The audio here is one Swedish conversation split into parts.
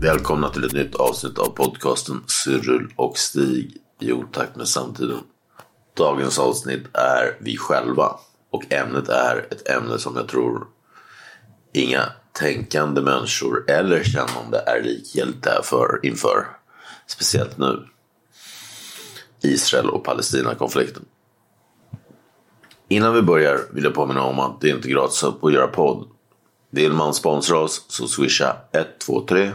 Välkomna till ett nytt avsnitt av podcasten Cyril och Stig i otakt med samtiden. Dagens avsnitt är vi själva och ämnet är ett ämne som jag tror inga tänkande människor eller kännande är likgiltiga för inför. Speciellt nu. Israel och Palestina-konflikten. Innan vi börjar vill jag påminna om att det inte är gratis att göra podd. Vill man sponsra oss så swisha 123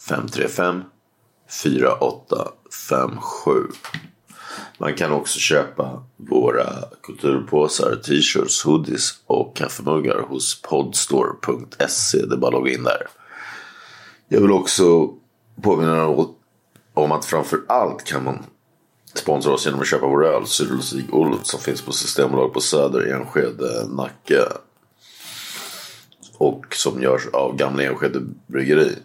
535 4857. Man kan också köpa våra kulturpåsar, t-shirts, hoodies och kaffemuggar hos podstore.se. Det är bara att logga in där. Jag vill också påminna om att framför allt kan man sponsra oss genom att köpa vår öl, Cyril Olof som finns på Systembolag på Söder, Enskede, Nacka. Och som görs av Gamla Enskede Bryggeri.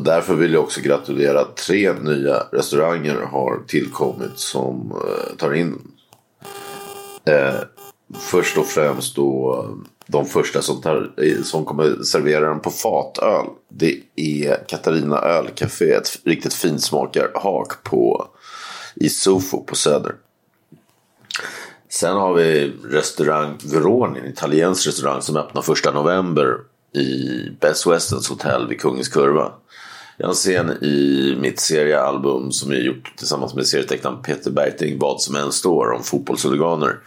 Och därför vill jag också gratulera att tre nya restauranger har tillkommit som eh, tar in eh, först och främst då eh, de första som, tar, eh, som kommer servera den på fatöl. Det är Katarina Ölcafé, ett riktigt finsmakarhak på i Sofo på Söder. Sen har vi restaurang Veroni, en italiensk restaurang som öppnar första november i Best Westerns hotell vid Kungens Kurva. Jag har en scen i mitt seriealbum som jag gjort tillsammans med serietecknaren Peter Bergting, Vad som än står, om fotbollshuliganer.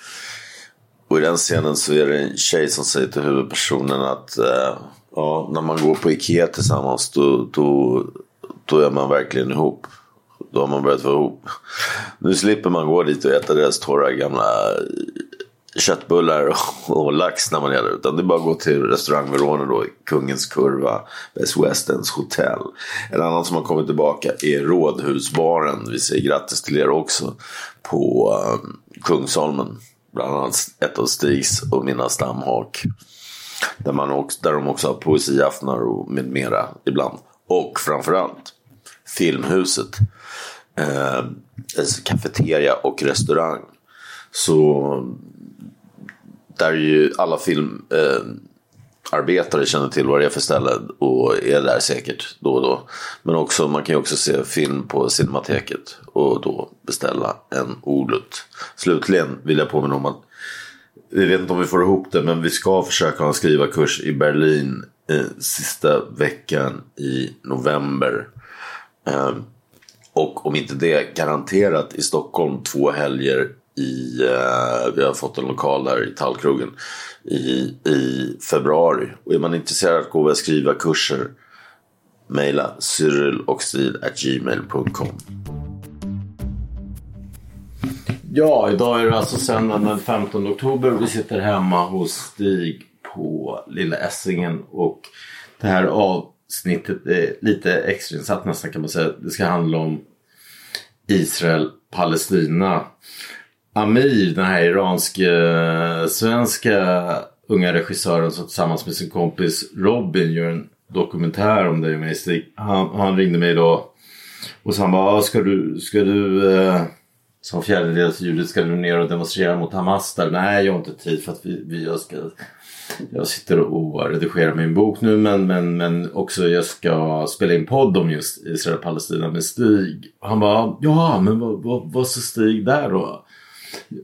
Och i den scenen så är det en tjej som säger till huvudpersonen att eh, ja, när man går på Ikea tillsammans då, då, då är man verkligen ihop. Då har man börjat vara ihop. Nu slipper man gå dit och äta deras torra gamla köttbullar och, lax när man är där. Utan det är bara att gå till restaurang Verona då, Kungens Kurva, Best Westerns hotell. En annan som har kommit tillbaka är Rådhusbaren. Vi säger grattis till er också. På um, Kungsholmen. Bland annat ett av Stigs och mina stamhak. Där, man också, där de också har poesiaftnar och med mera ibland. Och framförallt Filmhuset. Eh, kafeteria och restaurang. Så där ju alla filmarbetare eh, känner till vad det är för ställe och är där säkert då och då. Men också, man kan ju också se film på Cinemateket och då beställa en Olut. Slutligen vill jag påminna om att vi vet inte om vi får ihop det men vi ska försöka ha en skrivarkurs i Berlin eh, sista veckan i november. Eh, och om inte det garanterat i Stockholm två helger i, eh, vi har fått en lokal där i Tallkrogen i, i februari. Och är man intresserad av att gå och skriva kurser mejla cyrilochstil.gmail.com Ja, idag är det alltså söndagen den 15 oktober. Vi sitter hemma hos Stig på Lilla Essingen och det här avsnittet är lite extrainsatt nästan kan man säga. Det ska handla om Israel, Palestina. Amir, den här iransk-svenska eh, unga regissören som tillsammans med sin kompis Robin gör en dokumentär om dig och mig Stig. Han, han ringde mig då och så han bara, ah, ska du, ska du eh, som fjärdedelsjudis, ska du ner och demonstrera mot Hamas där? Nej, jag har inte tid för att vi, vi jag ska jag sitter och redigerar min bok nu men, men, men också jag ska spela in podd om just Israel och Palestina med Stig. Han bara, ja men vad, vad, vad sa Stig där då?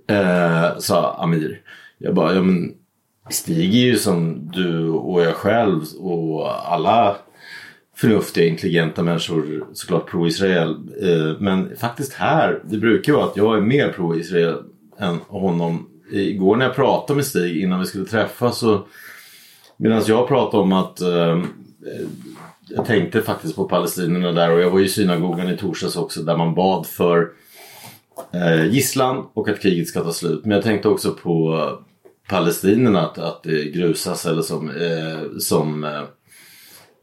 Eh, sa Amir. Jag bara, ja men Stig är ju som du och jag själv och alla förnuftiga, intelligenta människor såklart pro-Israel. Eh, men faktiskt här, det brukar vara att jag är mer pro-Israel än honom. Igår när jag pratade med Stig innan vi skulle träffas så medan jag pratade om att eh, jag tänkte faktiskt på palestinierna där och jag var i synagogan i torsdags också där man bad för Eh, gisslan och att kriget ska ta slut. Men jag tänkte också på palestinierna att, att det grusas eller som, eh, som eh,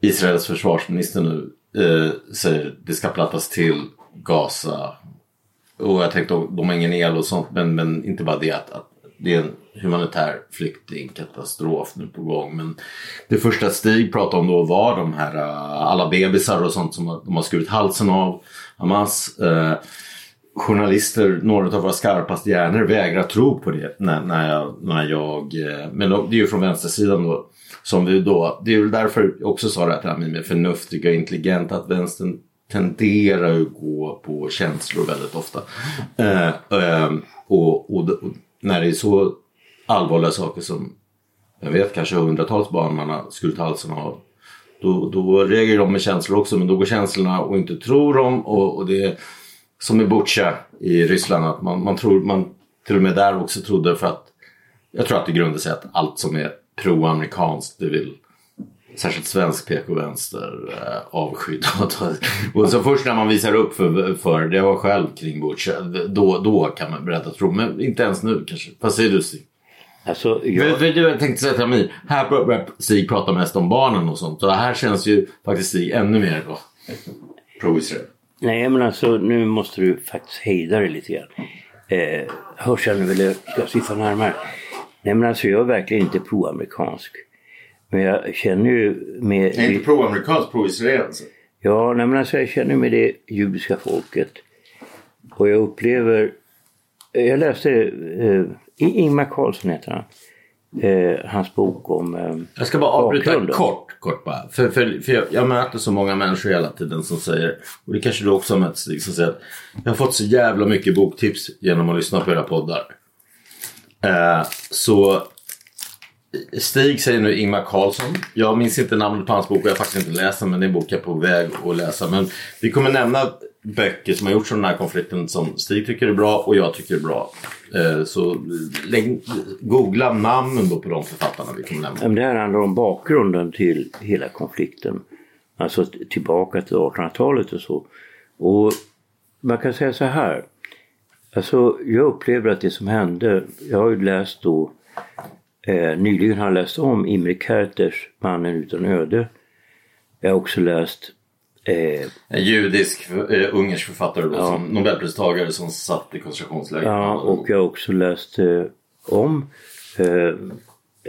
Israels försvarsminister nu eh, säger det ska plattas till Gaza. Och jag tänkte de har ingen el och sånt men, men inte bara det att, att det är en humanitär flyktingkatastrof nu på gång. Men det första Stig pratade om då var de här eh, alla bebisar och sånt som de har skurit halsen av Hamas. Eh, Journalister, några av våra skarpaste hjärnor vägrar tro på det när, när jag, när jag eh, men det är ju från vänstersidan då. Som vi då, det är väl därför jag också sa det här med förnuftiga och intelligenta att vänstern tenderar att gå på känslor väldigt ofta. Eh, ehm, och, och, och när det är så allvarliga saker som jag vet kanske hundratals barn man har skurit halsen av. Då, då reagerar de med känslor också men då går känslorna och inte tror dem och, och det är som i Butja i Ryssland att man, man tror, man till och med där också trodde för att jag tror att det grundar sig att allt som är pro-amerikanskt det vill särskilt svensk PK-vänster eh, avskydd. och så först när man visar upp för, för det var själv kring Butch, då, då kan man berätta tro. Men inte ens nu kanske. Vad säger du Stig? Alltså, jag... för, för, jag tänkte säga till Amir, här börjar Stig prata mest om barnen och sånt. Och här känns ju faktiskt Stig ännu mer då pro-Israel. Nej men alltså nu måste du faktiskt hejda dig lite grann. Eh, hörseln vill jag ska sitta närmare. Nej men alltså jag är verkligen inte pro-amerikansk. Men jag känner ju med... Är inte pro-amerikansk, pro-israelensk? Ja, nej, men alltså jag känner med det judiska folket. Och jag upplever... Jag läste eh, Ingmar Carlsson heter han. Eh, hans bok om eh, Jag ska bara avbryta kort, kort bara. För, för, för jag, jag, möter så många människor hela tiden som säger, och det kanske du också har mött Stig, som säger att jag har fått så jävla mycket boktips genom att lyssna på era poddar. Eh, så Stig säger nu Ingmar Carlsson. Jag minns inte namnet på hans bok och jag har faktiskt inte läst den men det är en bok jag är på väg att läsa. Men vi kommer nämna böcker som har gjorts om den här konflikten som Stig tycker är bra och jag tycker är bra. Eh, så lägg, googla namnen på de författarna vi kommer nämna. Det här handlar om bakgrunden till hela konflikten. Alltså tillbaka till 1800-talet och så. Och man kan säga så här. Alltså jag upplever att det som hände, jag har ju läst då Eh, nyligen har jag läst om Imre Kertész Mannen utan öde. Jag har också läst eh, en judisk eh, ungersk författare då, ja. som Nobelpristagare som satt i koncentrationsläger. Ja, och jag har också läst eh, om eh,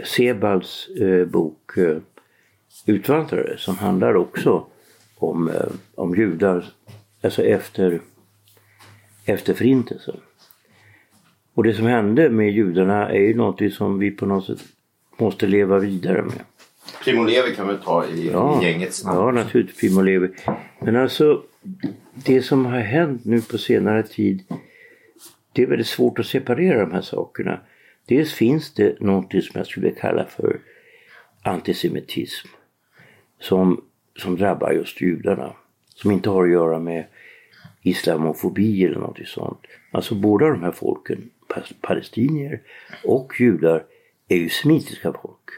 Sebalds eh, bok eh, Utvandrare som handlar också om, eh, om judar alltså efter, efter förintelsen. Och det som hände med judarna är ju något som vi på något sätt måste leva vidare med. Primo Levi kan vi ta i ja, gängets namn. Ja, naturligtvis Primo Levi. Men alltså det som har hänt nu på senare tid det är väldigt svårt att separera de här sakerna. Dels finns det något som jag skulle kalla för antisemitism som, som drabbar just judarna. Som inte har att göra med islamofobi eller något sånt. Alltså båda de här folken palestinier och judar är ju semitiska folk.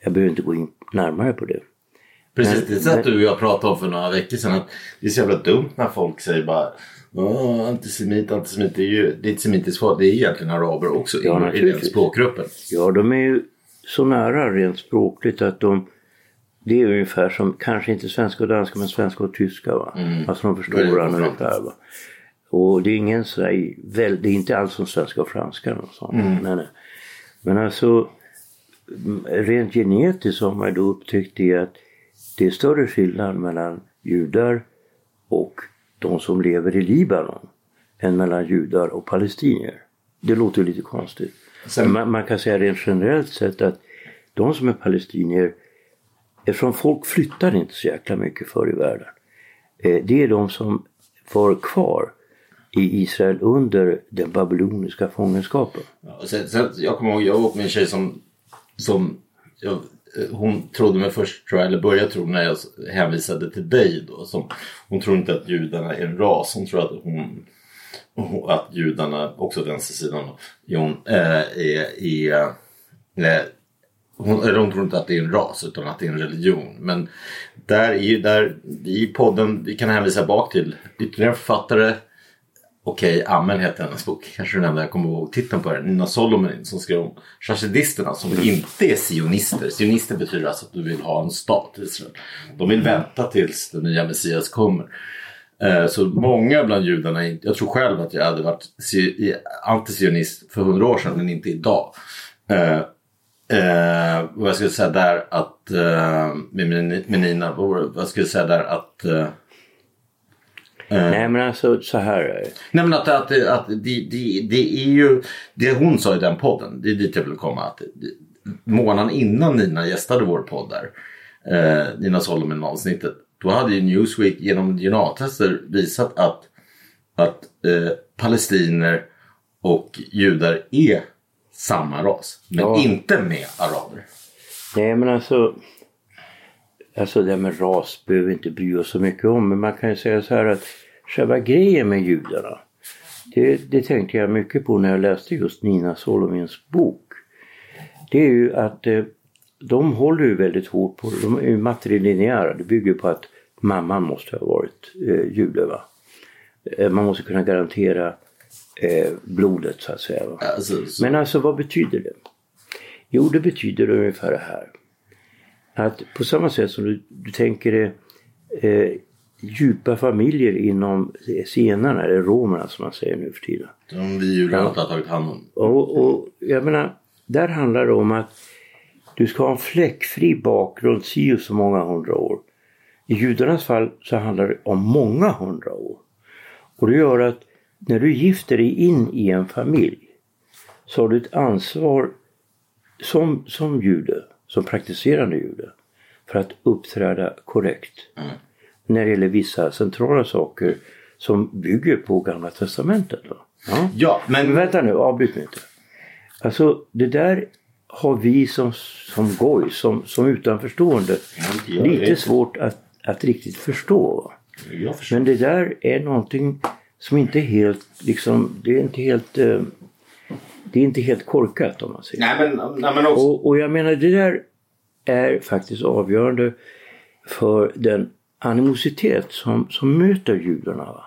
Jag behöver inte gå in närmare på det. Precis, det satt du och jag pratade om för några veckor sedan. Att det är så jävla dumt när folk säger bara antisemit, antisemit. Det är ju det är ett semitiskt folk. Det är egentligen araber också ja, i den språkgruppen. Ja, de är ju så nära rent språkligt att de det är ungefär som, kanske inte svenska och danska men svenska och tyska. Va? Mm. Alltså de förstår varandra ungefär. Va? Och det är ingen sådär, väl, det är inte alls som svenska och franska. Och sånt. Mm. Nej, nej. Men alltså rent genetiskt har man då upptäckt det att det är större skillnad mellan judar och de som lever i Libanon än mellan judar och palestinier. Det låter lite konstigt. Sen... Man, man, kan säga rent generellt sett att de som är palestinier, eftersom folk flyttar inte så jäkla mycket förr i världen, eh, det är de som var kvar i Israel under den babyloniska fångenskapen. Ja, sen, sen, jag kommer ihåg, jag med en tjej som, som jag, eh, hon trodde mig först, tror jag, eller började tro när jag hänvisade till dig då. Som, hon tror inte att judarna är en ras, hon tror att hon att judarna, också vänstersidan, hon, äh, eh, är, är äh, hon, eller hon tror inte att det är en ras utan att det är en religion. Men där är, där, i podden, vi kan hänvisa bak till ytterligare författare Okej, Amen heter hennes bok. Kanske den enda jag kommer ihåg titeln på den. Nina Solomon som skrev om chassidisterna som inte är sionister. Sionister betyder alltså att du vill ha en stat Israel. De vill vänta tills den nya Messias kommer. Eh, Så många bland judarna, jag tror själv att jag hade varit si- antisionist för hundra år sedan men inte idag. Eh, Eh, vad jag skulle säga där att eh, med, Nina, vad, vad skulle jag säga där att eh, Nej men alltså så här är det. Nej men att, att, att det, det, det är ju det hon sa i den podden, det är dit jag vill komma. Att månaden innan Nina gästade vår podd där, eh, Nina Solomon avsnittet, då hade ju Newsweek genom DNA-tester visat att, att eh, palestiner och judar är samma ras. Men Ja. inte med araber. Nej men alltså. Alltså det här med ras behöver vi inte bry oss så mycket om. Men man kan ju säga så här att själva grejen med judarna. Det, det tänkte jag mycket på när jag läste just Nina Solomins bok. Det är ju att eh, de håller ju väldigt hårt på, de är ju matrilineära. Det bygger på att mamman måste ha varit eh, jude. Va? Eh, man måste kunna garantera eh, blodet så att säga. Alltså, så, Men alltså vad betyder det? Jo, det betyder ungefär det här. Att på samma sätt som du, du tänker dig eh, djupa familjer inom zigenarna, eller romerna som man säger nu för tiden. som vi judar inte har tagit hand om. Och, och jag menar, där handlar det om att du ska ha en fläckfri bakgrund si och så många hundra år. I judarnas fall så handlar det om många hundra år. Och det gör att när du gifter dig in i en familj så har du ett ansvar som, som jude, som praktiserande jude, för att uppträda korrekt. När det gäller vissa centrala saker som bygger på Gamla Testamentet. Va? Ja. Ja, Men men vänta nu, avbryt mig inte. Alltså det där har vi som, som goj, som, som utanförstående, jag lite svårt att, att riktigt förstå. Men det där är någonting som inte helt, liksom, det är inte helt, eh, det är inte helt korkat om man säger. Nej men, nej, men också, Och, och jag menar det där är faktiskt avgörande för den animositet som, som möter judarna. Va?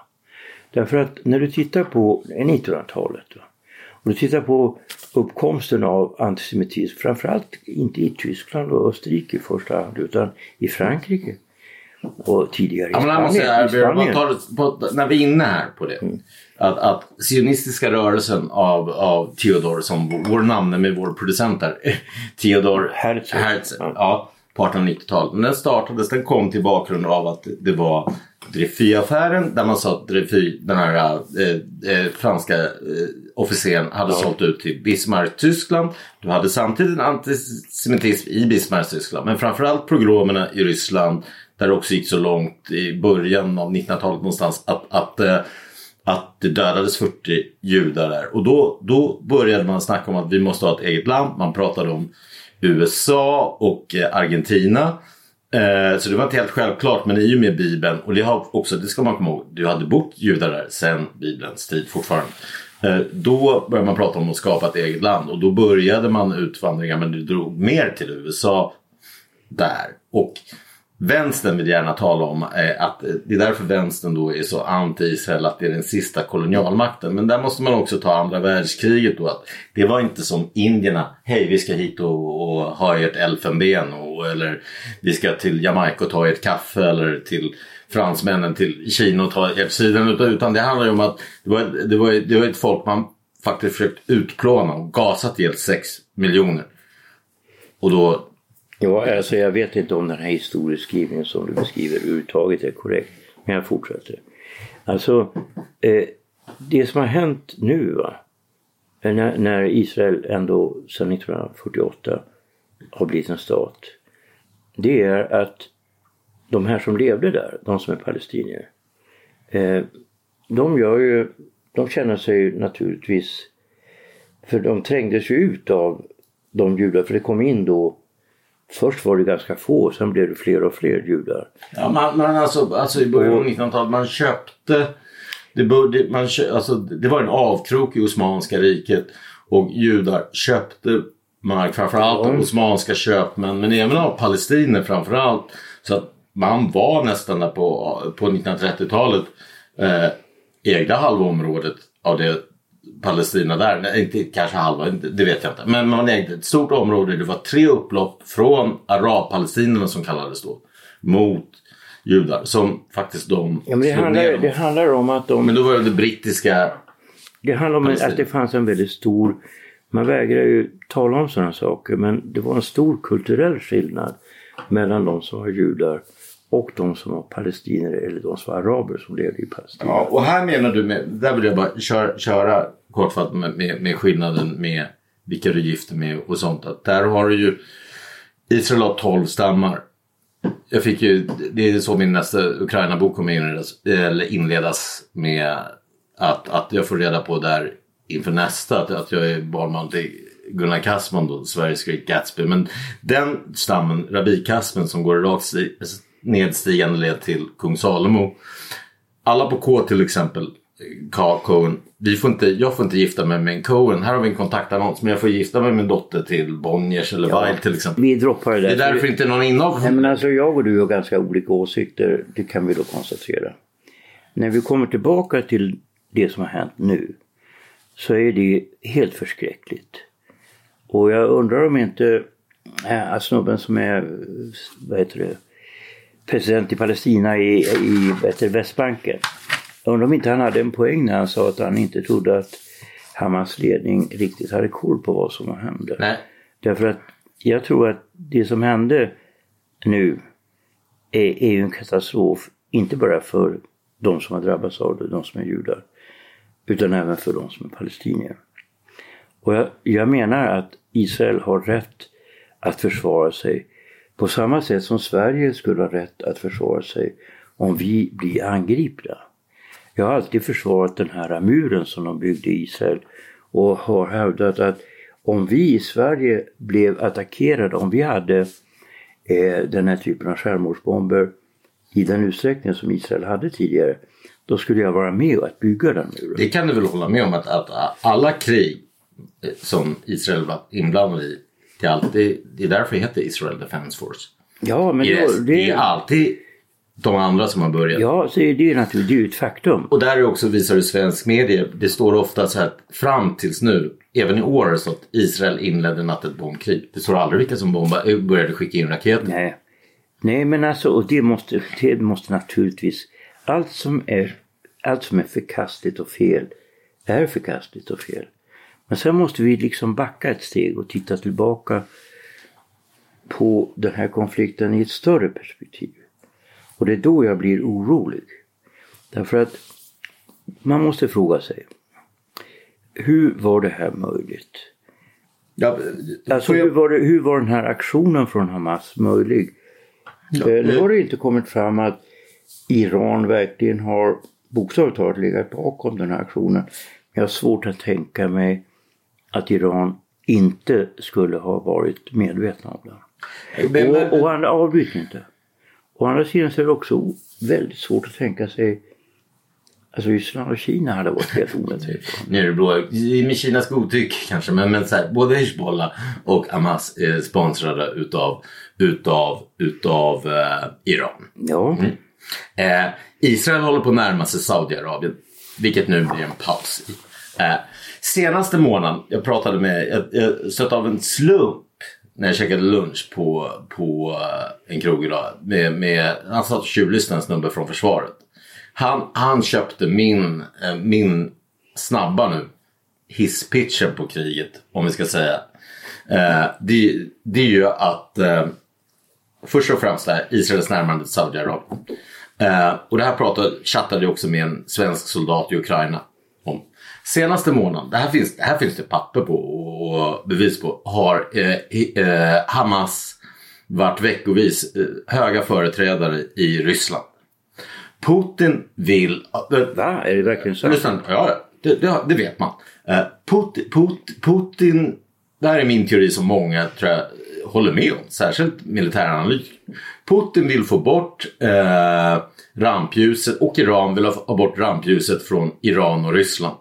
Därför att när du tittar på 1900-talet va? och du tittar på uppkomsten av antisemitism, framförallt inte i Tyskland och Österrike i första hand utan i Frankrike och tidigare i Ja, men jag måste Spanien. säga, Spanien. på, när vi är inne här på det. Att, att sionistiska rörelsen av, av Theodor som vår namne med vår producent där. Theodor Herzl. Herzl. Ja. Ja, på 1890-talet. Men den startades, den kom till bakgrund av att det var Dreyfusaffären där man sa att Dreyfus, den här eh, eh, franska eh, officeren hade sålt ut till Bismarck, Tyskland. Du hade samtidigt en antisemitism i Bismarck, Tyskland. Men framförallt pogromerna i Ryssland där det också gick så långt i början av 1900-talet någonstans att, att, eh, att det dödades 40 judar där. Och då, då började man snacka om att vi måste ha ett eget land. Man pratade om USA och eh, Argentina. Eh, så det var inte helt självklart men i och med Bibeln och det har också, det ska man komma ihåg, det hade bott judar där sedan Bibelns tid fortfarande. Eh, då började man prata om att skapa ett eget land och då började man utvandringar men det drog mer till USA där. Och vänstern vill gärna tala om eh, att eh, det är därför vänstern då är så anti-Israel att det är den sista kolonialmakten. Men där måste man också ta andra världskriget då att det var inte som indierna, hej vi ska hit och, och ha ert elfenben och, eller vi ska till Jamaica och ta ert kaffe eller till fransmännen till Kina och ta ert sidan utan, utan det handlar ju om att det var, det var, det var ett folk man faktiskt försökt utplåna och gasat ihjäl 6 miljoner. Och då Ja, alltså jag vet inte om den här historieskrivningen som du beskriver överhuvudtaget är korrekt. Men jag fortsätter. Alltså, eh, det som har hänt nu va, eh, när, när Israel ändå sedan 1948 har blivit en stat. Det är att de här som levde där, de som är palestinier. Eh, de gör ju, de känner sig naturligtvis, för de trängdes ju ut av de judar, för det kom in då Först var det ganska få, sen blev det fler och fler judar. Ja, man, man alltså, alltså i början av 1900-talet, man köpte... Det, började, man alltså, det var en avkrok i Osmanska riket och judar köpte mark framförallt av osmanska köpmän men även av palestiner framförallt. Så att man var nästan där på, på 1930-talet eh, ägde halva området av det Palestina där. Nej, inte kanske halva, det vet jag inte. Men man ägde ett stort område. Det var tre upplopp från arabpalestinierna som kallades då. Mot judar. Som faktiskt de Ja, men det, handlar, det handlar om att de Men då var det det brittiska Det handlar om Palestina. att det fanns en väldigt stor, man vägrar ju tala om sådana saker, men det var en stor kulturell skillnad mellan de som var judar och de som var palestinier eller de som var araber som levde i Palestina. Ja, och här menar du med, där vill jag bara köra, köra kortfattat med, med, med skillnaden med vilka du gifter med och sånt. Att där har du ju Israel har 12 stammar. Jag fick ju, det är så min nästa Ukraina-bok kommer inledas, eller inledas med att, att jag får reda på där inför nästa att, att jag är barnman till Gunnar Kassman då, Sveriges Great Gatsby. Men den stammen, Rabbi Kassman som går i rakt nedstigande led till kung Salomo. Alla på K till exempel, Ka- Cohen, vi får inte, jag får inte gifta mig med en Cohen. Här har vi en kontaktannons, men jag får gifta mig med min dotter till Bonniers eller Ja. Weil till exempel. Vi droppar det Det där. är därför inte någon innehav. Nej, men alltså jag och du har ganska olika åsikter, det kan vi då konstatera. När vi kommer tillbaka till det som har hänt nu så är det helt förskräckligt. Och jag undrar om inte äh, snubben som är vad heter det, president i Palestina i, i Västbanken. Jag undrar om inte han hade en poäng när han sa att han inte trodde att Hamas ledning riktigt hade koll på vad som hände. Nej. Därför att jag tror att det som hände nu är, är ju en katastrof, inte bara för de som har drabbats av det, de som är judar, utan även för de som är palestinier. Och jag, jag menar att Israel har rätt att försvara sig på samma sätt som Sverige skulle ha rätt att försvara sig om vi blir angripna. Jag har alltid försvarat den här muren som de byggde i Israel och har hävdat att om vi i Sverige blev attackerade, om vi hade eh, den här typen av självmordsbomber i den utsträckning som Israel hade tidigare, då skulle jag vara med att bygga den muren. Det kan du väl hålla med om att, att alla krig eh, som Israel var inblandad i, det är, alltid, det är därför det heter Israel Defense Force. Ja, men Yes, då, det är alltid de andra som har börjat. Ja, så är det ju naturligtvis det ett faktum. Och där är också visar du svensk media. Det står ofta så här fram tills nu, även i år, så att Israel inledde natten bombkrig. Det står aldrig vilka som bombade, började skicka in raketer. Nej. Nej, men alltså, och det måste, det måste naturligtvis, allt som är, allt som är förkastligt och fel är förkastligt och fel. Men sen måste vi liksom backa ett steg och titta tillbaka på den här konflikten i ett större perspektiv. Och det är då jag blir orolig. Därför att man måste fråga sig, hur var det här möjligt? Ja, Alltså hur var, det, hur var den här aktionen från Hamas möjlig? eh, nu har det inte kommit fram att Iran verkligen har bokstavligt talat legat bakom den här aktionen. Jag har svårt att tänka mig att Iran inte skulle ha varit medvetna om det. Men- men- Och, och andra avbryt inte. Å andra sidan så är det också väldigt svårt att tänka sig Alltså Ryssland och Kina hade varit helt omedvetna. Nere i blå, i- med Kinas godtycke kanske, men, men så här, både Hizbollah och Hamas är sponsrade utav, utav, utav eh, Iran. Ja, Eh, Israel håller på att närma sig Saudiarabien, vilket nu blir en paus i. Eh, senaste månaden, jag pratade med, jag, jag stötte av en slump när jag käkade lunch på, på eh, en krog idag. Med, med, han satt och tjuvlyssnade en snubbe från försvaret. Han, han köpte min, eh, min snabba nu hisspitchen på kriget, om vi ska säga. Eh, det, det är ju att eh, först och främst är Israels närmande till Saudiarabien. Eh, och det här pratade, chattade jag också med en svensk soldat i Ukraina. Senaste månaden, det här finns det, här finns det papper på och bevis på, har eh, eh, Hamas varit veckovis eh, höga företrädare i Ryssland. Putin vill... eh, va? Är det verkligen så? Lyssna, ja, det, det, det vet man. Eh, Putin, Putin, Putin, det här är min teori som många tror jag håller med om, särskilt militäranalytiker. Putin vill få bort eh, rampljuset och Iran vill ha bort rampljuset från Iran och Ryssland.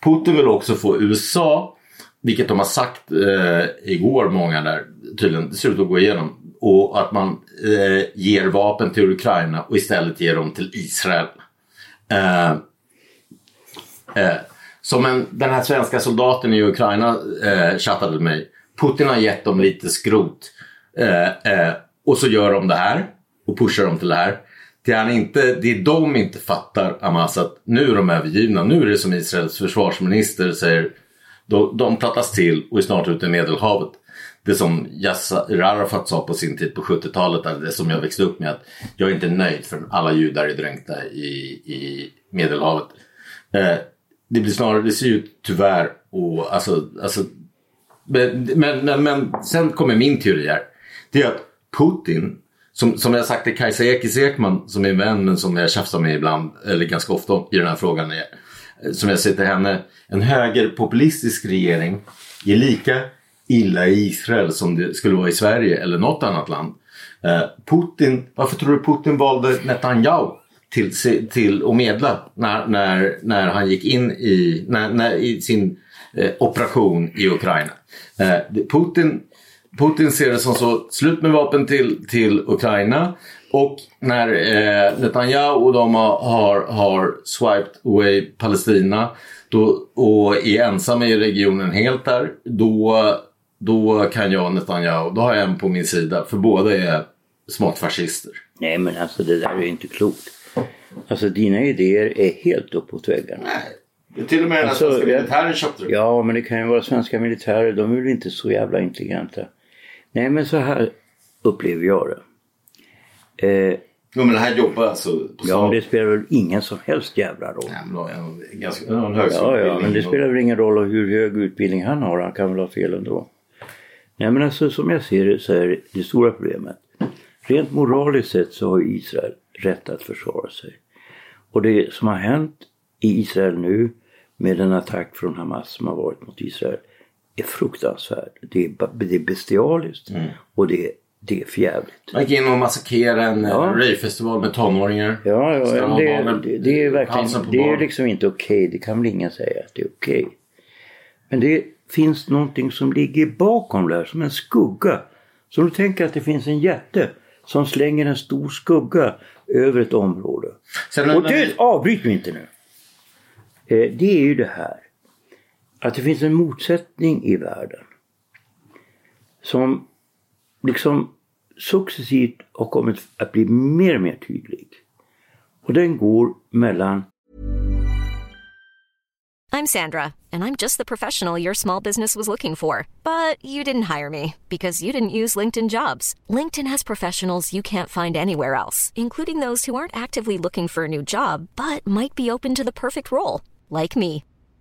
Putin vill också få USA, vilket de har sagt eh, igår många där, tydligen, det ser ut att gå igenom, och att man eh, ger vapen till Ukraina och istället ger dem till Israel. Eh, Eh, som en, den här svenska soldaten i Ukraina eh, chattade med mig. Putin har gett dem lite skrot. Eh, eh, och så gör de det här och pushar dem till det här. Det, han inte, det de inte fattar, Hamas, att nu är de övergivna. Nu är det som Israels försvarsminister säger. De, de plattas till och är snart ute i Medelhavet. Det som Yasser Arafat sa på sin tid på 70-talet, det som jag växte upp med. att Jag är inte nöjd förrän alla judar är dränkta i, i Medelhavet. Eh, det blir snarare, det ser ut tyvärr och alltså, alltså men, men, men, men sen kommer min teori här. Det är att Putin, som, som jag sagt till Kajsa Ekis Ekman som är en vän men som jag tjafsar med ibland, eller ganska ofta i den här frågan. Är, eh, som jag säger till henne, en högerpopulistisk regering är lika illa i Israel som det skulle vara i Sverige eller något annat land. Eh, Putin, varför tror du Putin valde Netanyahu till, till att medla när, när, när han gick in i, när, när, i sin eh, operation i Ukraina? Eh, Putin, Putin ser det som så, slut med vapen till, till Ukraina. Och när eh, Netanyahu och de har, har swiped away Palestina då, och är ensamma i regionen helt där, då, då kan jag Netanyahu, då har jag en på min sida. För båda är smått fascister. Nej men alltså det där är inte klokt. Alltså dina idéer är helt uppåt väggarna. Nej, det är till och med den Alltså, svenska jag- militären köpte det. Ja, men det kan ju vara svenska militärer. De är väl inte så jävla intelligenta. Nej, men så här upplever jag det. Eh, Jo, men det här jobbar alltså på ja, men det spelar väl ingen som helst jävla roll. Ja, men då han ganska, en Ja, högskoleutbildning. ja, men det spelar väl ingen roll hur hög utbildning han har. Han kan väl ha fel ändå. Nej, men alltså som jag ser det så är det det stora problemet. Rent moraliskt sett så har Israel rätt att försvara sig. Och det som har hänt i Israel nu med en attack från Hamas som har varit mot Israel är fruktansvärt. Det är, det är bestialiskt och det, det är förjävligt. Man gick in och massakrerade en Ja. ja. ravefestival med tonåringar. Ja, ja det, det, det är verkligen, det är liksom inte okej. Det kan väl ingen säga att det är okej. Men det finns någonting som ligger bakom där, som en skugga. Så du tänker att det finns en jätte som slänger en stor skugga över ett område. Sen, Och det, avbryt mig inte nu. Eh, Det är ju det här. Att det finns en motsättning i världen. Som liksom successivt har kommit att bli mer och mer tydlig. Och den går mellan I'm Sandra, and I'm just the professional your small business was looking for. But you didn't hire me because you didn't use LinkedIn jobs. LinkedIn has professionals you can't find anywhere else, including those who aren't actively looking for a new job but might be open to the perfect role, like me.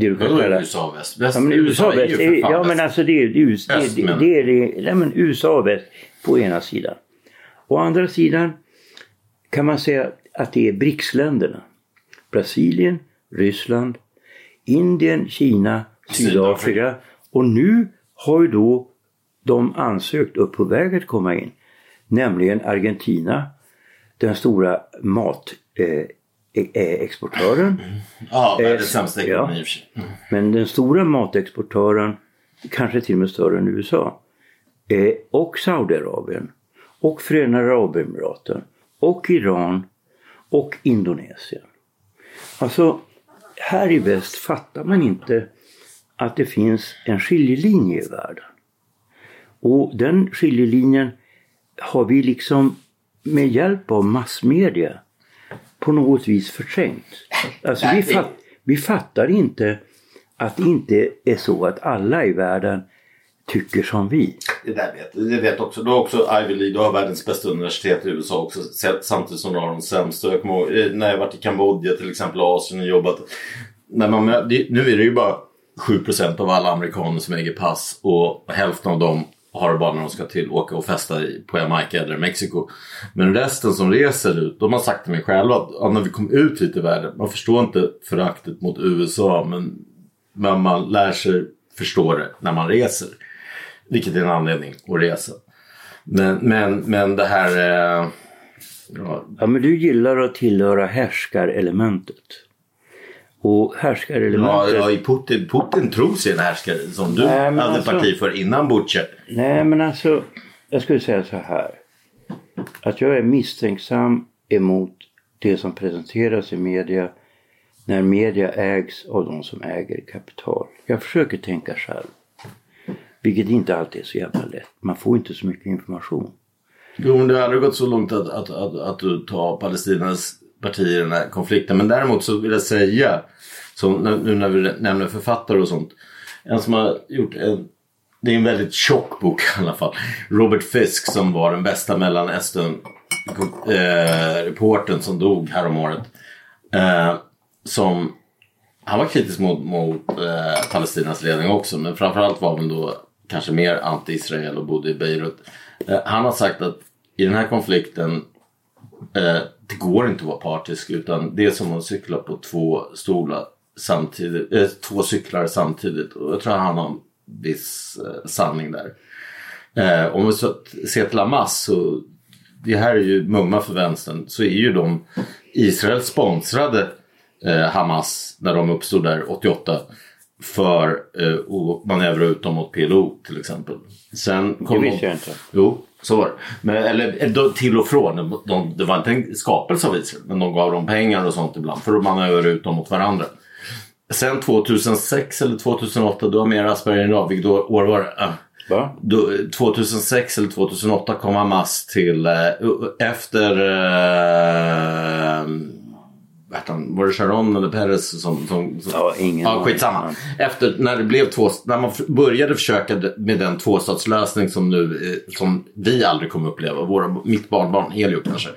det du kan Vadå kalla... USA och väst? väst Ja men USA ju väst, är, ja men alltså det är, det det Öst, men- det, är, det, nej, men USA väst på ena sidan. Å andra sidan kan man säga att det är BRICS-länderna. Brasilien, Ryssland, Indien, Kina, Sydafrika. Och nu har ju då de ansökt och på väg att komma in. Nämligen Argentina, den stora. Eh, eh, exportören. Ja, Eh, världens sämsta ja. ekonomi sig. Mm. Men den stora matexportören, kanske till och med större än USA, eh, och Saudiarabien, och Förenade Arabemiraten, och Iran, och Indonesien. Alltså, här i väst fattar man inte att det finns en skiljelinje i världen. Och den skiljelinjen har vi liksom med hjälp av massmedia på något vis förträngt. Alltså vi, fat, vi fattar inte att det inte är så att alla i världen tycker som vi. Det där vet det vet också. Du har också Ivy League, du har världens bästa universitet i USA också. Samtidigt som du har de sämsta. Jag kommer eh, när jag varit i Kambodja till exempel, Asien och jobbat. När man, nu är det ju bara 7% av alla amerikaner som äger pass och hälften av dem har det bara när de ska till åka och festa på Jamaica eller Mexiko. Men resten som reser ut, de har sagt till mig själva att ja, när vi kom ut hit i världen, man förstår inte föraktet mot USA men, men man lär sig förstå det när man reser. Vilket är en anledning att resa. Men, men, men det här... Eh, ja. ja men du gillar att tillhöra härskarelementet. Och härskarelementet... Ja, ja Putin, Putin tror sig en härskare som du Nej, hade alltså, parti för innan Butcher. Nej men alltså, jag skulle säga så här. Att jag är misstänksam emot det som presenteras i media när media ägs av de som äger kapital. Jag försöker tänka själv. Vilket inte alltid är så jävla lätt. Man får inte så mycket information. Jo, men det har aldrig gått så långt att, att, att, att du tar Palestinas partier i den här konflikten. Men däremot så vill jag säga, så nu när vi nämner författare och sånt. En som har gjort en, det är en väldigt tjock bok i alla fall. Robert Fisk som var den bästa mellanöstern eh, reporten som dog häromåret. Eh, som han var kritisk mot, mot eh, Palestinas ledning också men framförallt var han då kanske mer anti-Israel och bodde i Beirut. Eh, han har sagt att i den här konflikten eh, det går inte att vara partisk utan det är som att cykla på två stolar samtidigt, eh, två cyklar samtidigt och jag tror han har en viss eh, sanning där. Eh, om vi så ser till Hamas så det här är ju mumma för vänstern så är ju de Israel sponsrade eh, Hamas när de uppstod där 88 för eh, att manövra ut dem mot PLO till exempel. Sen kom det visste jag inte. Jo, så var det. Men, eller eh, till och från. De, de, det var inte en skapelse av Israel men de gav dem pengar och sånt ibland för att manövrera ut dem mot varandra. Sen 2006 eller 2008, du har mer Asperger än jag. Vilket år var det? Va? Då, 2006 eller 2008 kom Hamas till, äh, efter han, var det Sharon eller Peres som... som, som ja, ingen ja, skitsamma. Efter, när det blev två, när man började försöka med den tvåstatslösning som nu, eh, som vi aldrig kommer uppleva, våra, mitt barnbarn Helio kanske.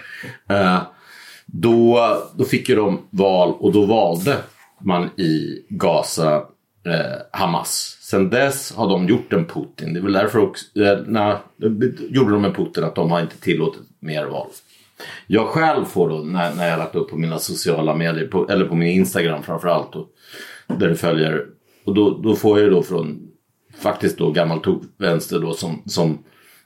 Eh, då, då fick ju de val och då valde man i Gaza eh, Hamas. Sen dess har de gjort en Putin. Det är väl därför också, eh, när, gjorde de en Putin att de har inte tillåtit mer val. Jag själv får då när, när jag lagt upp på mina sociala medier, på, eller på min Instagram framförallt. då, där det följer. Och då, då får jag då från faktiskt då gammal tokvänster då som, som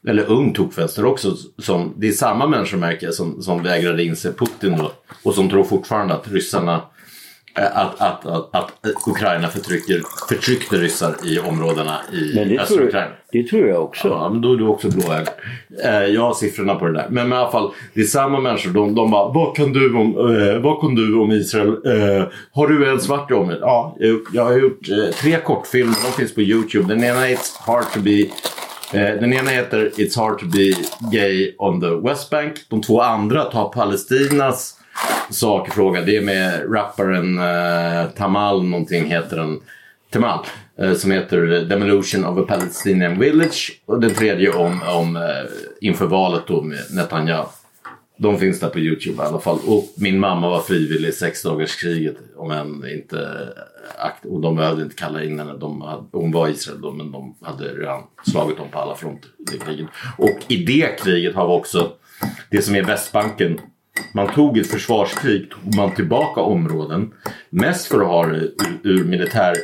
eller ung tokvänster också. Som, det är samma människor märker jag som, som vägrade inse Putin då. Och som tror fortfarande att ryssarna att, att, att, att Ukraina förtrycker, förtryckte ryssar i områdena i östra tror, Ukraina. Det tror jag också. Ja, men då är du också blåögd. Eh, jag har siffrorna på det där. Men i alla fall, det är samma människor. De, de bara, vad kan du om, eh, vad kan du om Israel? Eh, har du en svart om det? Ja, jag, har gjort eh, tre kortfilmer. De finns på YouTube. Den ena är It's hard to be den ena heter It's hard to be gay on the West Bank. De två andra tar Palestinas sakfråga. Det är med rapparen uh, Tamal någonting heter den. Tamal. Uh, som heter Demolition of a Palestinian Village. Och den tredje om, om uh, inför valet då med Netanyahu. De finns där på Youtube i alla fall. Och min mamma var frivillig i sexdagarskriget. Om än inte akt och de behövde inte kalla in henne. De hade, hon var i Israel då men de hade redan slagit dem på alla fronter i kriget. Och i det kriget har vi också det som är Västbanken man tog ett försvarskrig, tog man tillbaka områden. Mest för att ha det ur, ur militär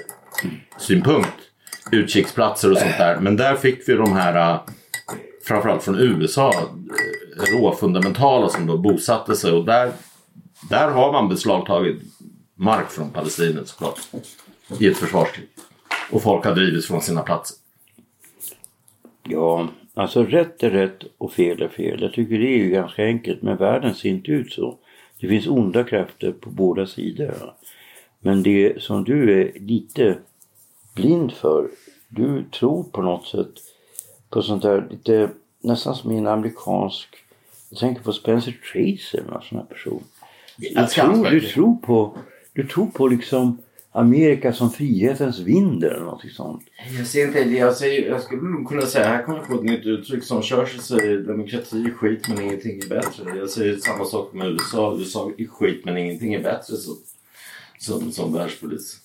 synpunkt. Utkiksplatser och sånt där. Men där fick vi de här, äh, framförallt från USA, äh, råfundamentala som då bosatte sig. Och där, där har man beslagtagit mark från palestinier såklart. I ett försvarskrig. Och folk har drivits från sina platser. Ja, Alltså rätt är rätt och fel är fel. Jag tycker det är ju ganska enkelt men världen ser inte ut så. Det finns onda krafter på båda sidor. Men det som du är lite blind för, du tror på något sätt på sånt där lite nästan som en amerikansk, jag tänker på Spencer Tracy någon sån här person. Du tror, du tror på, du tror på liksom Amerika som frihetens vind eller något sånt. Jag ser inte det. Jag, säger, jag skulle nog kunna säga, här kommer jag på ett nytt uttryck som Churchill säger, demokrati är skit men ingenting är bättre. Jag säger samma sak med USA. USA är skit men ingenting är bättre som, som, som världspolis.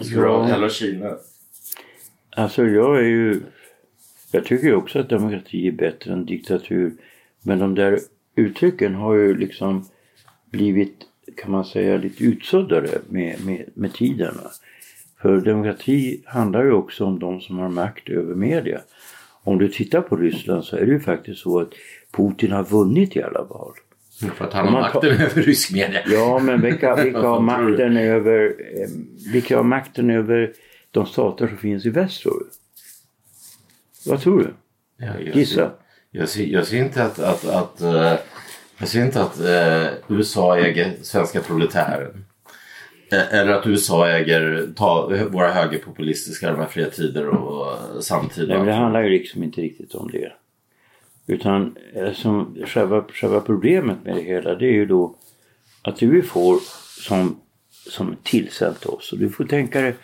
Ja. hellre Kina. Alltså jag är ju... Jag tycker ju också att demokrati är bättre än diktatur. Men de där uttrycken har ju liksom blivit, kan man säga, lite utsuddade med, med, med tiden. För demokrati handlar ju också om de som har makt över media. Om du tittar på Ryssland så är det ju faktiskt så att Putin har vunnit i alla val. För att han har man tar- makten över rysk media. Ja, men vilka, vilka har makten över eh, vilka har makten över de stater som finns i väst tror du? Vad tror du? Ja, jag Gissa. Ser, jag, ser, jag ser inte att, att, att, eh, jag ser inte att eh, USA äger svenska proletären. Eh, Eller att USA äger ta, våra högerpopulistiska de här fria tider och samtida. Nej, det handlar ju liksom inte riktigt om det. Utan eh, som själva, själva problemet med det hela det är ju då att det vi får som, som tillsänt oss. Och du får tänka dig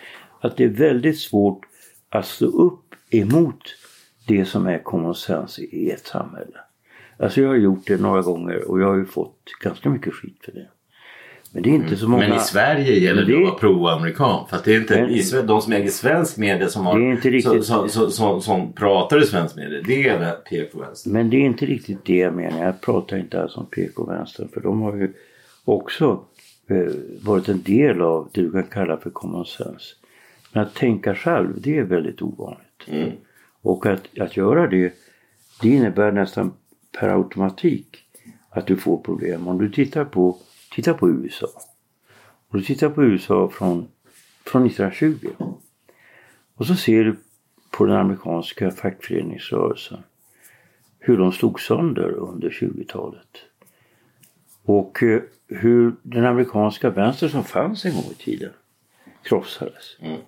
att det är väldigt svårt att stå upp emot det som är common sense i ett samhälle. Alltså jag har gjort det några gånger och jag har ju fått ganska mycket skit för det. Men det är inte så många... Men i Sverige gäller det Det- att vara pro-amerikan. För att det är inte Men- i de som äger svensk media som, har, riktigt- som, som, som, som pratar i svensk media. Det är det PK-vänster. Men det är inte riktigt det jag menar. Jag pratar inte alls om PK-vänstern för de har ju också eh, varit en del av det du kan kalla för common sense. Men att tänka själv, det är väldigt ovanligt. Och att, att göra det, det innebär nästan per automatik att du får problem. Om du tittar på, tittar på USA. Och du tittar på USA från, från 1920. Och så ser du på den amerikanska fackföreningsrörelsen hur de slog sönder under 20-talet. Och eh, hur den amerikanska vänster som fanns en gång i tiden krossades. Eh,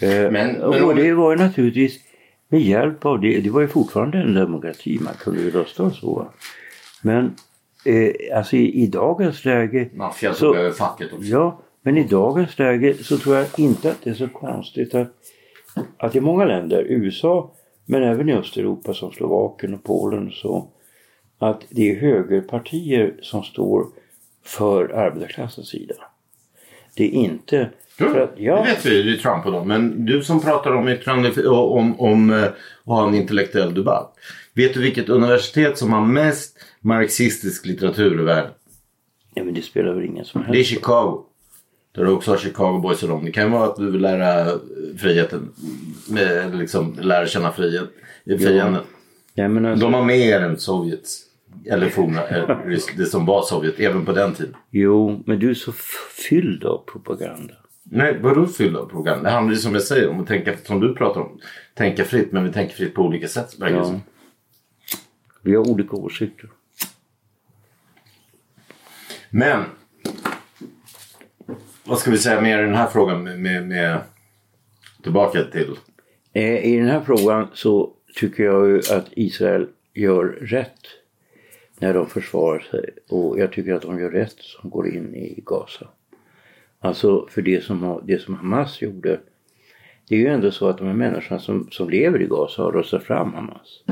Men- men och om- det var ju naturligtvis med hjälp av det, det var ju fortfarande en demokrati, man kunde ju rösta och så. Men eh, alltså i, i dagens läge... Maffian tog över facket också. Ja, men i dagens läge så tror jag inte att det är så konstigt att, att i många länder, USA men även i Östeuropa som Slovakien och Polen och så, att det är högerpartier som står för arbetarklassens sida. Det är inte... För att, Det ja, vet vi, det är Trump och dem. Men du som pratar om yttrande om, om eh, att ha en intellektuell debatt. Vet du vilket universitet som har mest marxistisk litteratur i världen? ja, men det spelar väl ingen som Det är helst Chicago. Där du också har Chicago Boys och dem. Det kan vara att du vill lära friheten. Eller liksom lära känna frihet, fienden. ja, men alltså, De har mer än Sovjets. Eller forna, eh, det som var Sovjet även på den tiden. Jo, men du är så fylld av propaganda. Nej, vadå fylla program? Det handlar ju som jag säger om att tänka, som du pratar om, tänka fritt. Men vi tänker fritt på olika sätt. Ja. Vi har olika åsikter. Men vad ska vi säga mer i den här frågan med, med, med tillbaka till Eh, I den här frågan så tycker jag ju att Israel gör rätt när de försvarar sig. Och jag tycker att de gör rätt som går in i Gaza. Alltså för det som, det som Hamas gjorde. Det är ju ändå så att de här människorna som, som lever i Gaza har röstat fram Hamas.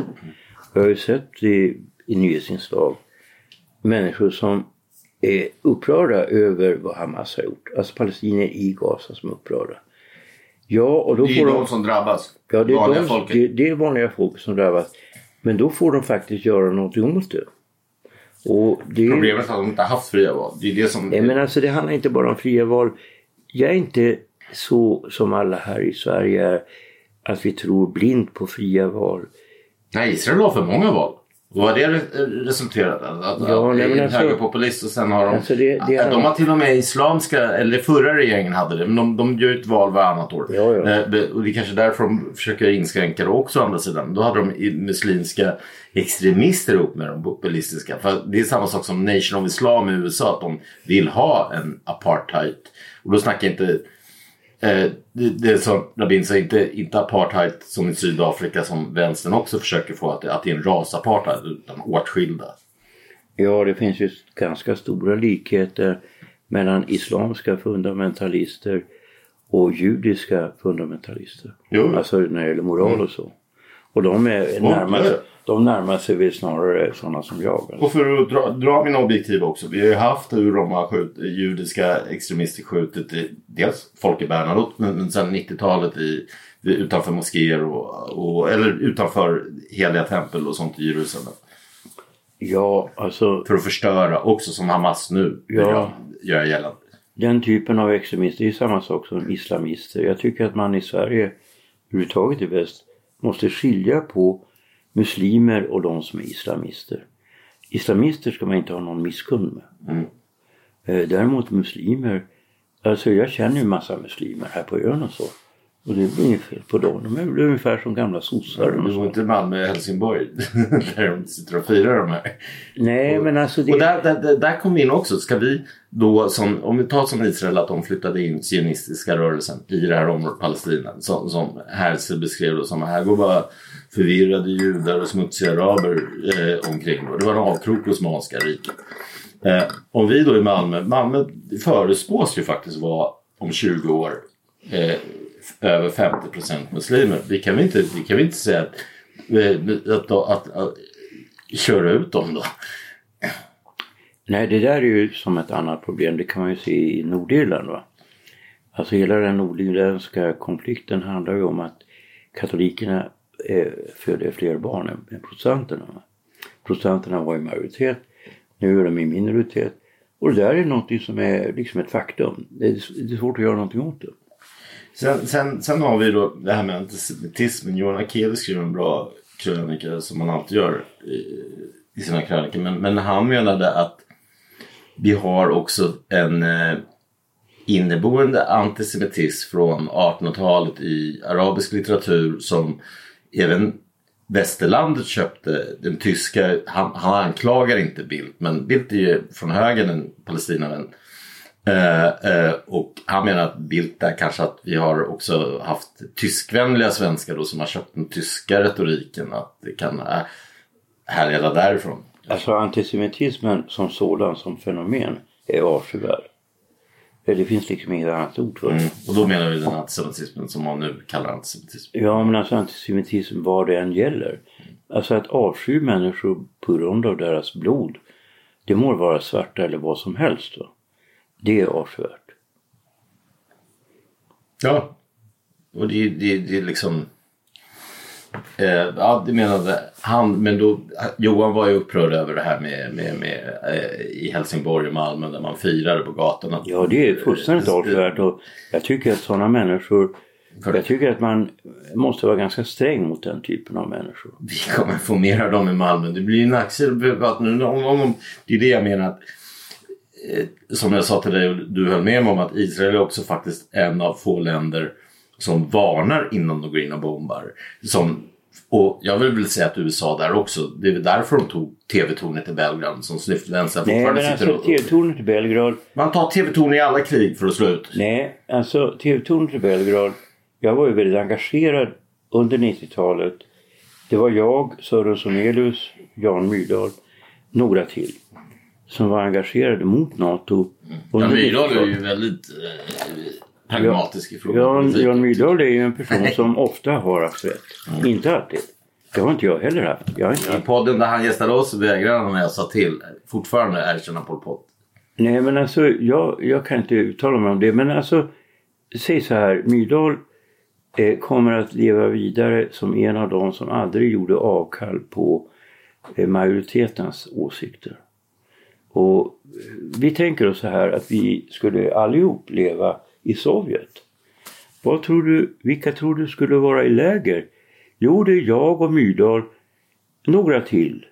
Jag har ju sett i, i nyhetsinslag människor som är upprörda över vad Hamas har gjort. Alltså palestinier i Gaza som är upprörda. Ja, och då Det är får de som drabbas. Ja, det är, Vanliga de, folket. det, det är vanliga folk som drabbas. Men då får de faktiskt göra någonting åt det. Det Problemet är att de inte har haft fria val. Det är det som... Nej, men alltså det handlar inte bara om fria val. Jag är inte så som alla här i Sverige är. Att vi tror blint på fria val. Nej, Israel har för många val. Vad har det re- resulterat i? Att, Ja, att nej, det men är en alltså- högerpopulist och sen har de... Alltså, det- det är- De har till och med islamska, eller förra regeringen hade det, men de, de gör ett val varannat år. Ja, ja. Eh, Och det är kanske därför de försöker inskränka det också å andra sidan. Då hade de muslimska extremister ihop med de populistiska. För det är samma sak som Nation of Islam i USA, att de vill ha en apartheid. Och då snackar jag inte Eh, det, det är som Rabin sa, inte, inte apartheid som i Sydafrika som vänstern också försöker få, att, att det är en rasapartheid utan åtskilda. Ja, det finns ju ganska stora likheter mellan islamska fundamentalister och judiska fundamentalister. Jo. Alltså när det gäller moral och så. Och de, är sig- de närmar sig väl snarare sådana som jag. Och för att dra, dra min objektiv också. Vi har ju haft hur de har skjut, judiska extremister skjutit i, dels folk i Bernadotte men, men sen 90-talet i, utanför moskéer och, och, eller utanför heliga tempel och sånt i Jerusalem. Ja, alltså För att förstöra också som Hamas nu Ja. göra gällande. den typen av extremister är samma sak som islamister. Jag tycker att man i Sverige, överhuvudtaget i väst, måste skilja på muslimer och de som är islamister. Islamister ska man inte ha någon misskund med. Mm. Eh, Däremot muslimer, alltså jag känner ju massa muslimer här på ön och så. Och det blir inget fel på dem. De är väl ungefär som gamla sossar. och Du så. var inte Malmö Helsingborg där de sitter och firar de här. Nej men alltså det... Och där, där, där, kom vi in också. Ska vi då, som, om vi tar som Israel, att de flyttade in sionistiska rörelsen i det här området, Palestina. Som, som Herzl beskrev det som, här går bara förvirrade judar och smutsiga araber eh, omkring. Och det var en avkrok Osmanska riket. Eh, om vi då i Malmö, Malmö förespås ju faktiskt vara om 20 år eh, över 50 procent muslimer. Vi kan väl inte, vi kan inte säga att, eh, att, att, att, att köra ut dem då. Nej, det där är ju som ett annat problem. Det kan man ju se i Nordirland. Va? Alltså hela den nordirländska konflikten handlar ju om att katolikerna eh, föder fler barn än- protestanterna. Va? Protestanterna var i majoritet, nu är de i minoritet. Och det där är något som är liksom ett faktum. Det är, det är svårt att göra någonting åt det. Sen, sen, sen har vi då det här med antisemitismen. Johan Akeli skriver en bra krönika som man alltid gör i, i sina krönikor. Men, men han menade att vi har också en eh, inneboende antisemitism från 1800-talet i arabisk litteratur som även västerlandet köpte. Den tyska, han, han anklagar inte Bildt men Bildt är ju från högern en Palestinavän. Eh, eh, och han menar att Bildt är kanske att vi har också haft tyskvänliga svenskar då som har köpt den tyska retoriken. Att det kan eh, härleda därifrån. Alltså antisemitismen som sådan, som fenomen, är avskyvärd. Det finns liksom inget annat ord för det. Mm. Och då menar vi den antisemitismen som man nu kallar antisemitism. Ja, men alltså antisemitism vad det än gäller. Alltså att avsky människor på grund av deras blod. Det må vara svarta eller vad som helst. Va? Det är avskyvärt. Ja. Och det, det, det är liksom... Eh, ja, det menade han. Men då, Johan var ju upprörd över det här med, med, med eh, i Helsingborg och Malmö där man firade på gatorna. Ja, det är fullständigt avskyvärt och jag tycker att sådana människor jag tycker att man måste vara ganska sträng mot den typen av människor. Vi kommer få mer av dem i Malmö. Det blir en om- om- om- Det är det jag menar. Att, eh, som jag sa till dig och du höll med mig om att Israel är också faktiskt en av få länder som varnar innan de går in och bombar. Som, och jag vill väl säga att USA där också. Det är väl därför de tog TV-tornet i Belgrad som snyftvänstrar Nej, fortfarande men sitter alltså. TV-tornet i Belgrad Man tar TV-torn i alla krig för att slå ut. Nej, alltså TV-tornet i Belgrad. Jag var ju väldigt engagerad under 90-talet. Det var jag, Sören Sonelius, Jan Myrdal, några till. Som var engagerade mot NATO. Ja, under Myrdal är 90-talet. ju väldigt eh, pragmatisk i frågan. Jan. Jan Myrdal är ju en person som ofta har haft rätt. Inte alltid. Det har inte jag heller haft. Jag inte I podden där han gästade oss vägrade han när jag sa till fortfarande erkänna Pol Pot. Nej men alltså jag, jag kan inte uttala mig om det. Men alltså säg så här. Myrdal eh, kommer att leva vidare som en av de som aldrig gjorde avkall på eh, majoritetens åsikter. Och vi tänker oss så här att vi skulle allihop leva i Sovjet. Vad tror du, vilka tror du skulle vara i läger? Jo, det är jag och Myrdal, några till.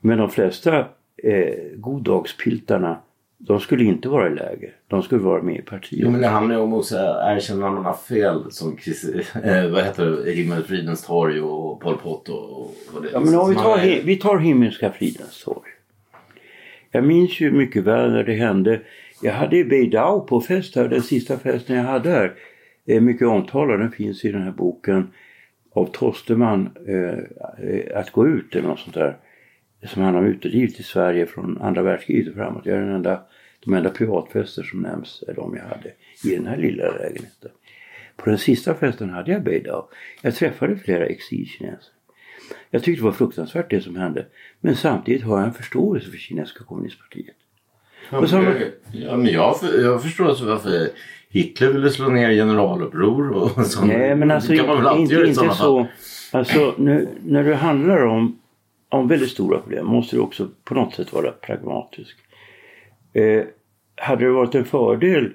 Men de flesta eh, goddagspiltarna, de skulle inte vara i läger. De skulle vara med i partiet. Jo men det handlar ju om att erkänna man har fel som Chris, eh, vad heter det, Himmelfridens torg och Pol Pot och, och det. Ja, men om vi tar, är- vi tar Himmelska fridens torg. Jag minns ju mycket väl när det hände. Jag hade i Beidau på fest här, den sista festen jag hade här. Mycket omtalad, den finns i den här boken av Tosterman, eh, eh, Att gå ut eller något sånt där. Som han har utgivit i Sverige från andra världskriget och framåt. Jag är den enda De enda privatfester som nämns är de jag hade i den här lilla lägenheten. På den sista festen hade jag Beidao. Jag träffade flera exilkineser. Jag tyckte det var fruktansvärt det som hände. Men samtidigt har jag en förståelse för kinesiska kommunistpartiet. Ja, men, ja, men jag, jag förstår alltså varför Hitler ville slå ner generaluppror och sånt. Nej men alltså det kan man väl inte, inte sådana så. Alltså nu, när det handlar om, om väldigt stora problem måste du också på något sätt vara pragmatisk. Eh, hade det varit en fördel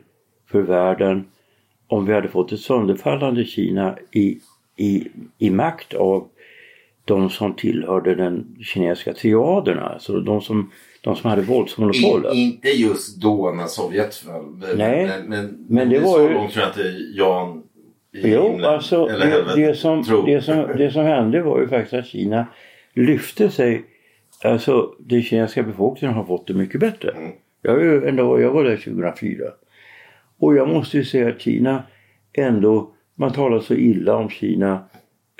för världen om vi hade fått ett sönderfallande Kina i, i, i makt av de som tillhörde den kinesiska triaderna, alltså de som, de som hade våldsmonopolet. In, inte just då när Sovjet föll. Men, Nej, men, men, men det var så ju- långt tror jag inte Jan i Jo, himlen, alltså eller det, helvetet det, som, tror. det, som, det som hände var ju faktiskt att Kina lyfte sig. Alltså den kinesiska befolkningen har fått det mycket bättre. Mm. Jag, är ändå, jag var där 2004. Och jag måste ju säga att Kina ändå, man talar så illa om Kina.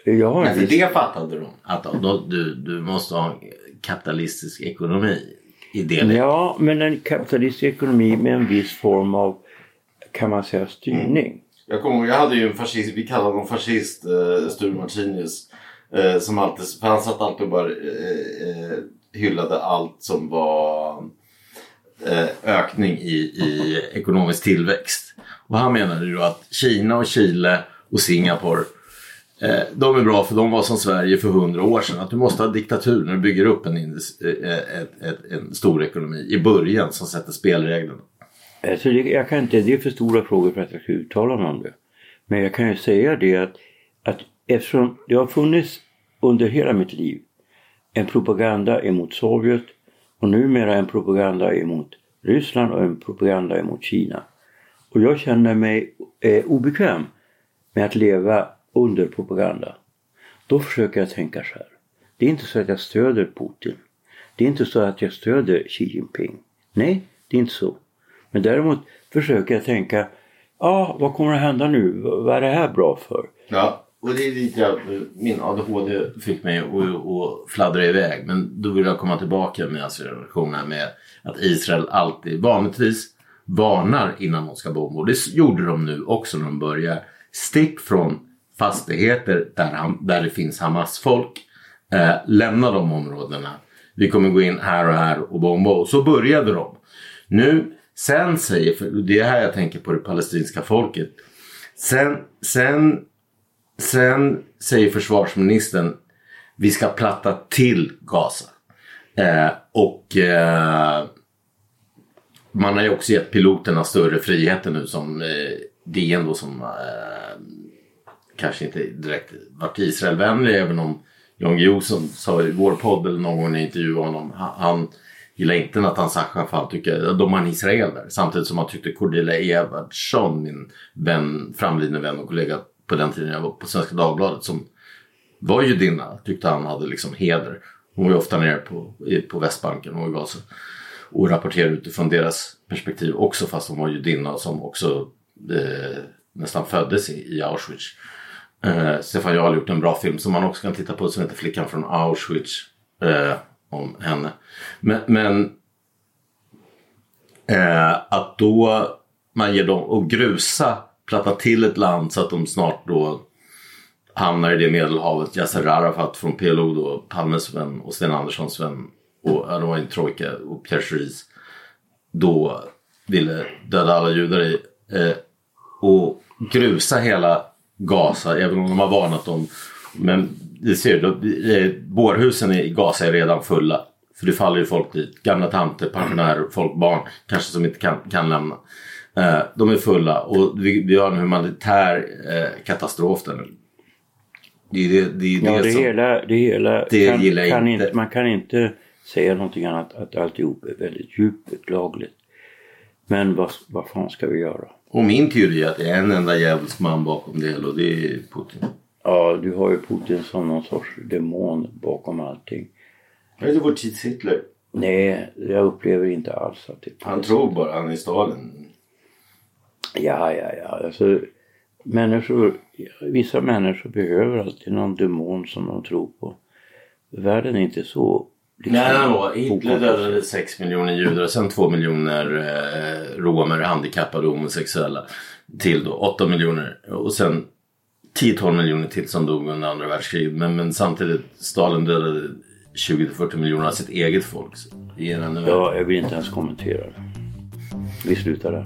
Jag har en för det fattade de. Att då, du, du måste ha kapitalistisk ekonomi i det. Ja, men en kapitalistisk ekonomi med en viss form av, kan man säga, styrning. Jag kommer jag hade ju en fascist, vi kallade honom fascist, uh, Sture Martinius. eh, som alltid, för han satt alltid och bara eh, eh, hyllade allt som var eh, ökning i, i ekonomisk tillväxt. Och han menade ju då att Kina och Chile och Singapore eh, de är bra för de var som Sverige för hundra år sedan. Att du måste ha diktatur när du bygger upp en, eh, eh, ett, ett, en stor ekonomi i början som sätter spelreglerna. Alltså det, jag kan inte, det är för stora frågor för att jag ska uttala mig om det. Men jag kan ju säga det att, att eftersom det har funnits under hela mitt liv en propaganda emot Sovjet och numera en propaganda emot Ryssland och en propaganda emot Kina. Och jag känner mig eh, obekväm med att leva under propaganda. Då försöker jag tänka så här. Det är inte så att jag stöder Putin. Det är inte så att jag stöder Xi Jinping. Nej, det är inte så. Men däremot försöker jag tänka, ja ah, vad kommer att hända nu? Vad är det här bra för? Ja, och det är lite att min ADHD fick mig att, att fladdra iväg. Men då vill jag komma tillbaka med alltså relationen med att Israel alltid vanligtvis varnar innan de ska bomba. Och det gjorde de nu också när de börjar. Stick från fastigheter där, han, där det finns Hamas-folk. Eh, lämna de områdena. Vi kommer gå in här och här och bomba. Och så började de. Nu, sen säger, för det är här jag tänker på det palestinska folket. Sen, sen Sen säger försvarsministern vi ska platta till Gaza. Eh, och eh, man har ju också gett piloterna större friheter nu som eh, DN då som eh, kanske inte direkt varit Israelvänlig även om Jan Guillou som sa i vår podd eller någon gång när jag intervjuade honom han, gillar inte Nathan Sachafal tycker de har en Israel där. Samtidigt som han tyckte Cordelia Evertsson, min vän, framlidne vän och kollega på den tiden jag var på Svenska Dagbladet som var judinna, tyckte han hade liksom heder. Hon var ju ofta nere på, på Västbanken och i Gaza och rapporterade utifrån deras perspektiv också fast hon var judinna som också eh, nästan föddes i, i Auschwitz. Eh, Stefan Jarl har gjort en bra film som man också kan titta på som heter Flickan från Auschwitz eh, om henne. Men, men eh, att då man ger dem och grusa, platta till ett land så att de snart då hamnar i det medelhavet. Yasser Arafat från PLO då, Palmes vän och Sten Anderssons vän och de var en trojka och Pierre Schori då ville döda alla judar i eh, och grusa hela Gaza även om de har varnat dem. Men det ser du, bårhusen i Gaza är redan fulla. För det faller ju folk dit. Gamla tanter, pensionärer, folk, barn kanske som inte kan, kan lämna. Eh, de är fulla och vi, vi har en humanitär eh, katastrof där nu. Det är det, det, är Ja, det som... hela, det hela Det kan, gillar kan inte. Man kan inte säga någonting annat att alltihop är väldigt djupt beklagligt. Men vad, vad fan ska vi göra? Och min teori är att det är en enda djävulsk man bakom det hela och det är Putin. Ja, du har ju Putin som någon sorts demon bakom allting. Det är vår tids Hitler. Nej, jag upplever inte alls att det är Han tror bara han är Stalin. Ja, ja, ja. Alltså, människor, vissa människor behöver alltid någon demon som de tror på. Världen är inte så Nej, Hitler dödade 6 miljoner judar, sen 2 miljoner eh, romer, handikappade och homosexuella. Till då 8 miljoner och sen 10-12 miljoner till som dog under andra världskriget. Men, men samtidigt, Stalin dödade 20-40 miljoner av sitt eget folk. Det är Ja, jag vill inte ens kommentera det. Vi slutar där.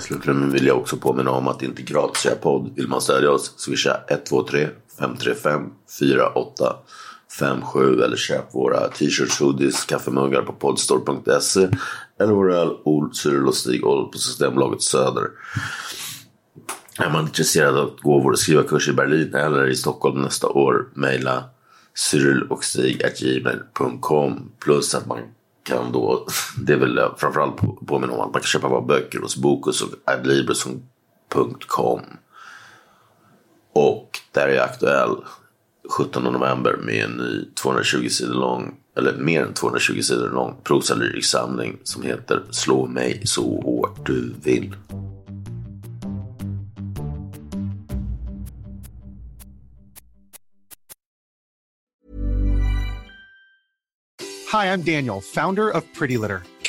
Slutligen vill jag också påminna om att Integratia podd vill man stödja oss swisha 123 535 48 57 eller köp våra t-shirts, hoodies, kaffemuggar på podstore.se eller vår öl Ol, Cyril och Stig Oll på Systembolaget Söder. Är man intresserad av att gå vår skrivarkurs i Berlin eller i Stockholm nästa år, mejla cyrilochstig.gmail.com plus att man kan då, det är väl framförallt påminna om att man kan köpa våra böcker hos Bokus och adlibris.com. Och där är jag aktuell 17 november med en ny 220 sidor lång, eller mer än 220 sidor lång prosalyriksamling som heter Slå mig så hårt du vill. Hi, I'm Daniel, founder of Pretty Litter.